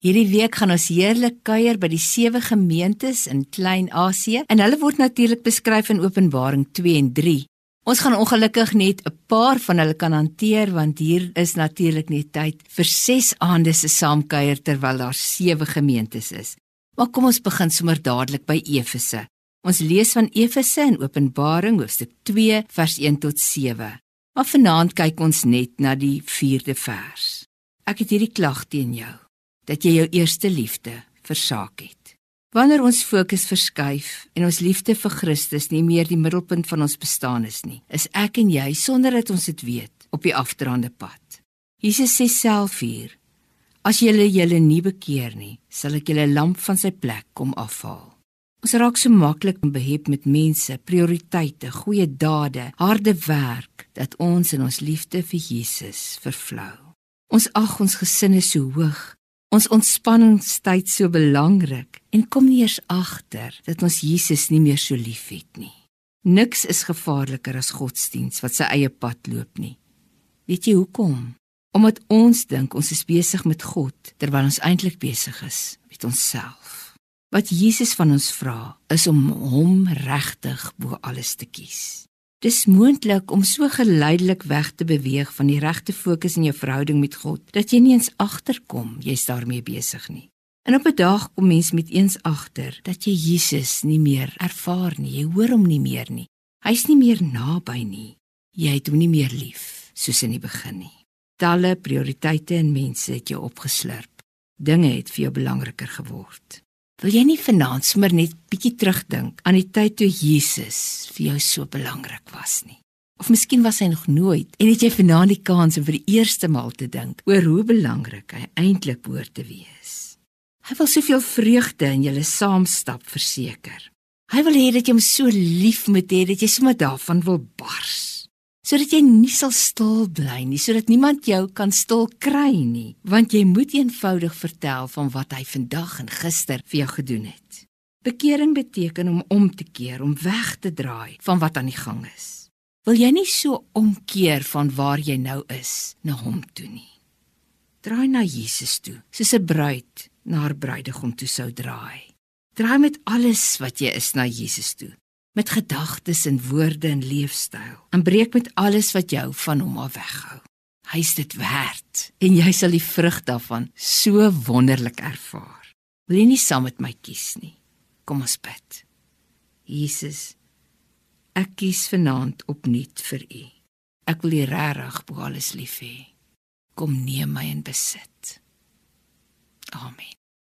Hierdie week gaan ons heerlik kuier by die sewe gemeentes in Klein-Asië en hulle word natuurlik beskryf in Openbaring 2 en 3. Ons gaan ongelukkig net 'n paar van hulle kan hanteer want hier is natuurlik net tyd vir 6 aande se saamkuier terwyl daar sewe gemeentes is. Maar kom ons begin sommer dadelik by Efese. Ons lees van Efese in Openbaring hoofstuk 2 vers 1 tot 7. Maar vanaand kyk ons net na die 4de vers. Ek het hierdie klag teen jou dat jy jou eerste liefde versaak het. Wanneer ons fokus verskuif en ons liefde vir Christus nie meer die middelpunt van ons bestaan is nie, is ek en jy sonder dat ons dit weet op die afdraande pad. Jesus sê self hier: As julle julle nie bekeer nie, sal ek julle lamp van sy plek kom afhaal. Ons raak so maklik behep met mense, prioriteite, goeie dade, harde werk dat ons in ons liefde vir Jesus vervlou. Ons ag ons gesinne so hoog ons ontspanningstyd so belangrik en kom nie eers agter dat ons Jesus nie meer so liefhet nie. Niks is gevaarliker as godsdiens wat sy eie pad loop nie. Weet jy hoekom? Omdat ons dink ons is besig met God terwyl ons eintlik besig is met onsself. Wat Jesus van ons vra, is om hom regtig bo alles te kies. Dis moontlik om so geleidelik weg te beweeg van die regte fokus in jou verhouding met God dat jy nie eens agterkom jy's daarmee besig nie. En op 'n dag kom mens met eens agter dat jy Jesus nie meer ervaar nie, jy hoor hom nie meer nie. Hy's nie meer naby nie. Jy het hom nie meer lief soos in die begin nie. Talle prioriteite en mense het jou opgeslurp. Dinge het vir jou belangriker geword. Wil jy nie vanaand sommer net bietjie terugdink aan die tyd toe Jesus vir jou so belangrik was nie? Of miskien was hy nog nooit en het jy vanaand die kans om vir die eerste maal te dink oor hoe belangrik hy eintlik behoort te wees? Hy wil soveel vreugde in julle saamstap verseker. Hy wil hê dat jy hom so lief moet hê dat jy sommer daarvan wil bars sodat jy nie sal stil bly nie, sodat niemand jou kan stil kry nie, want jy moet eenvoudig vertel van wat hy vandag en gister vir jou gedoen het. Bekering beteken om om te keer, om weg te draai van wat aan die gang is. Wil jy nie so omkeer van waar jy nou is na hom toe nie? Draai na Jesus toe, soos 'n bruid na haar bruidegom toe sou draai. Draai met alles wat jy is na Jesus toe met gedagtes en woorde en leefstyl. En breek met alles wat jou van hom af weghou. Hy's dit werd en jy sal die vrug daarvan so wonderlik ervaar. Wil jy nie saam met my kies nie? Kom ons bid. Jesus, ek kies vanaand opnuut vir U. Ek wil U regtig bo alles lief hê. Kom neem my in besit. Amen.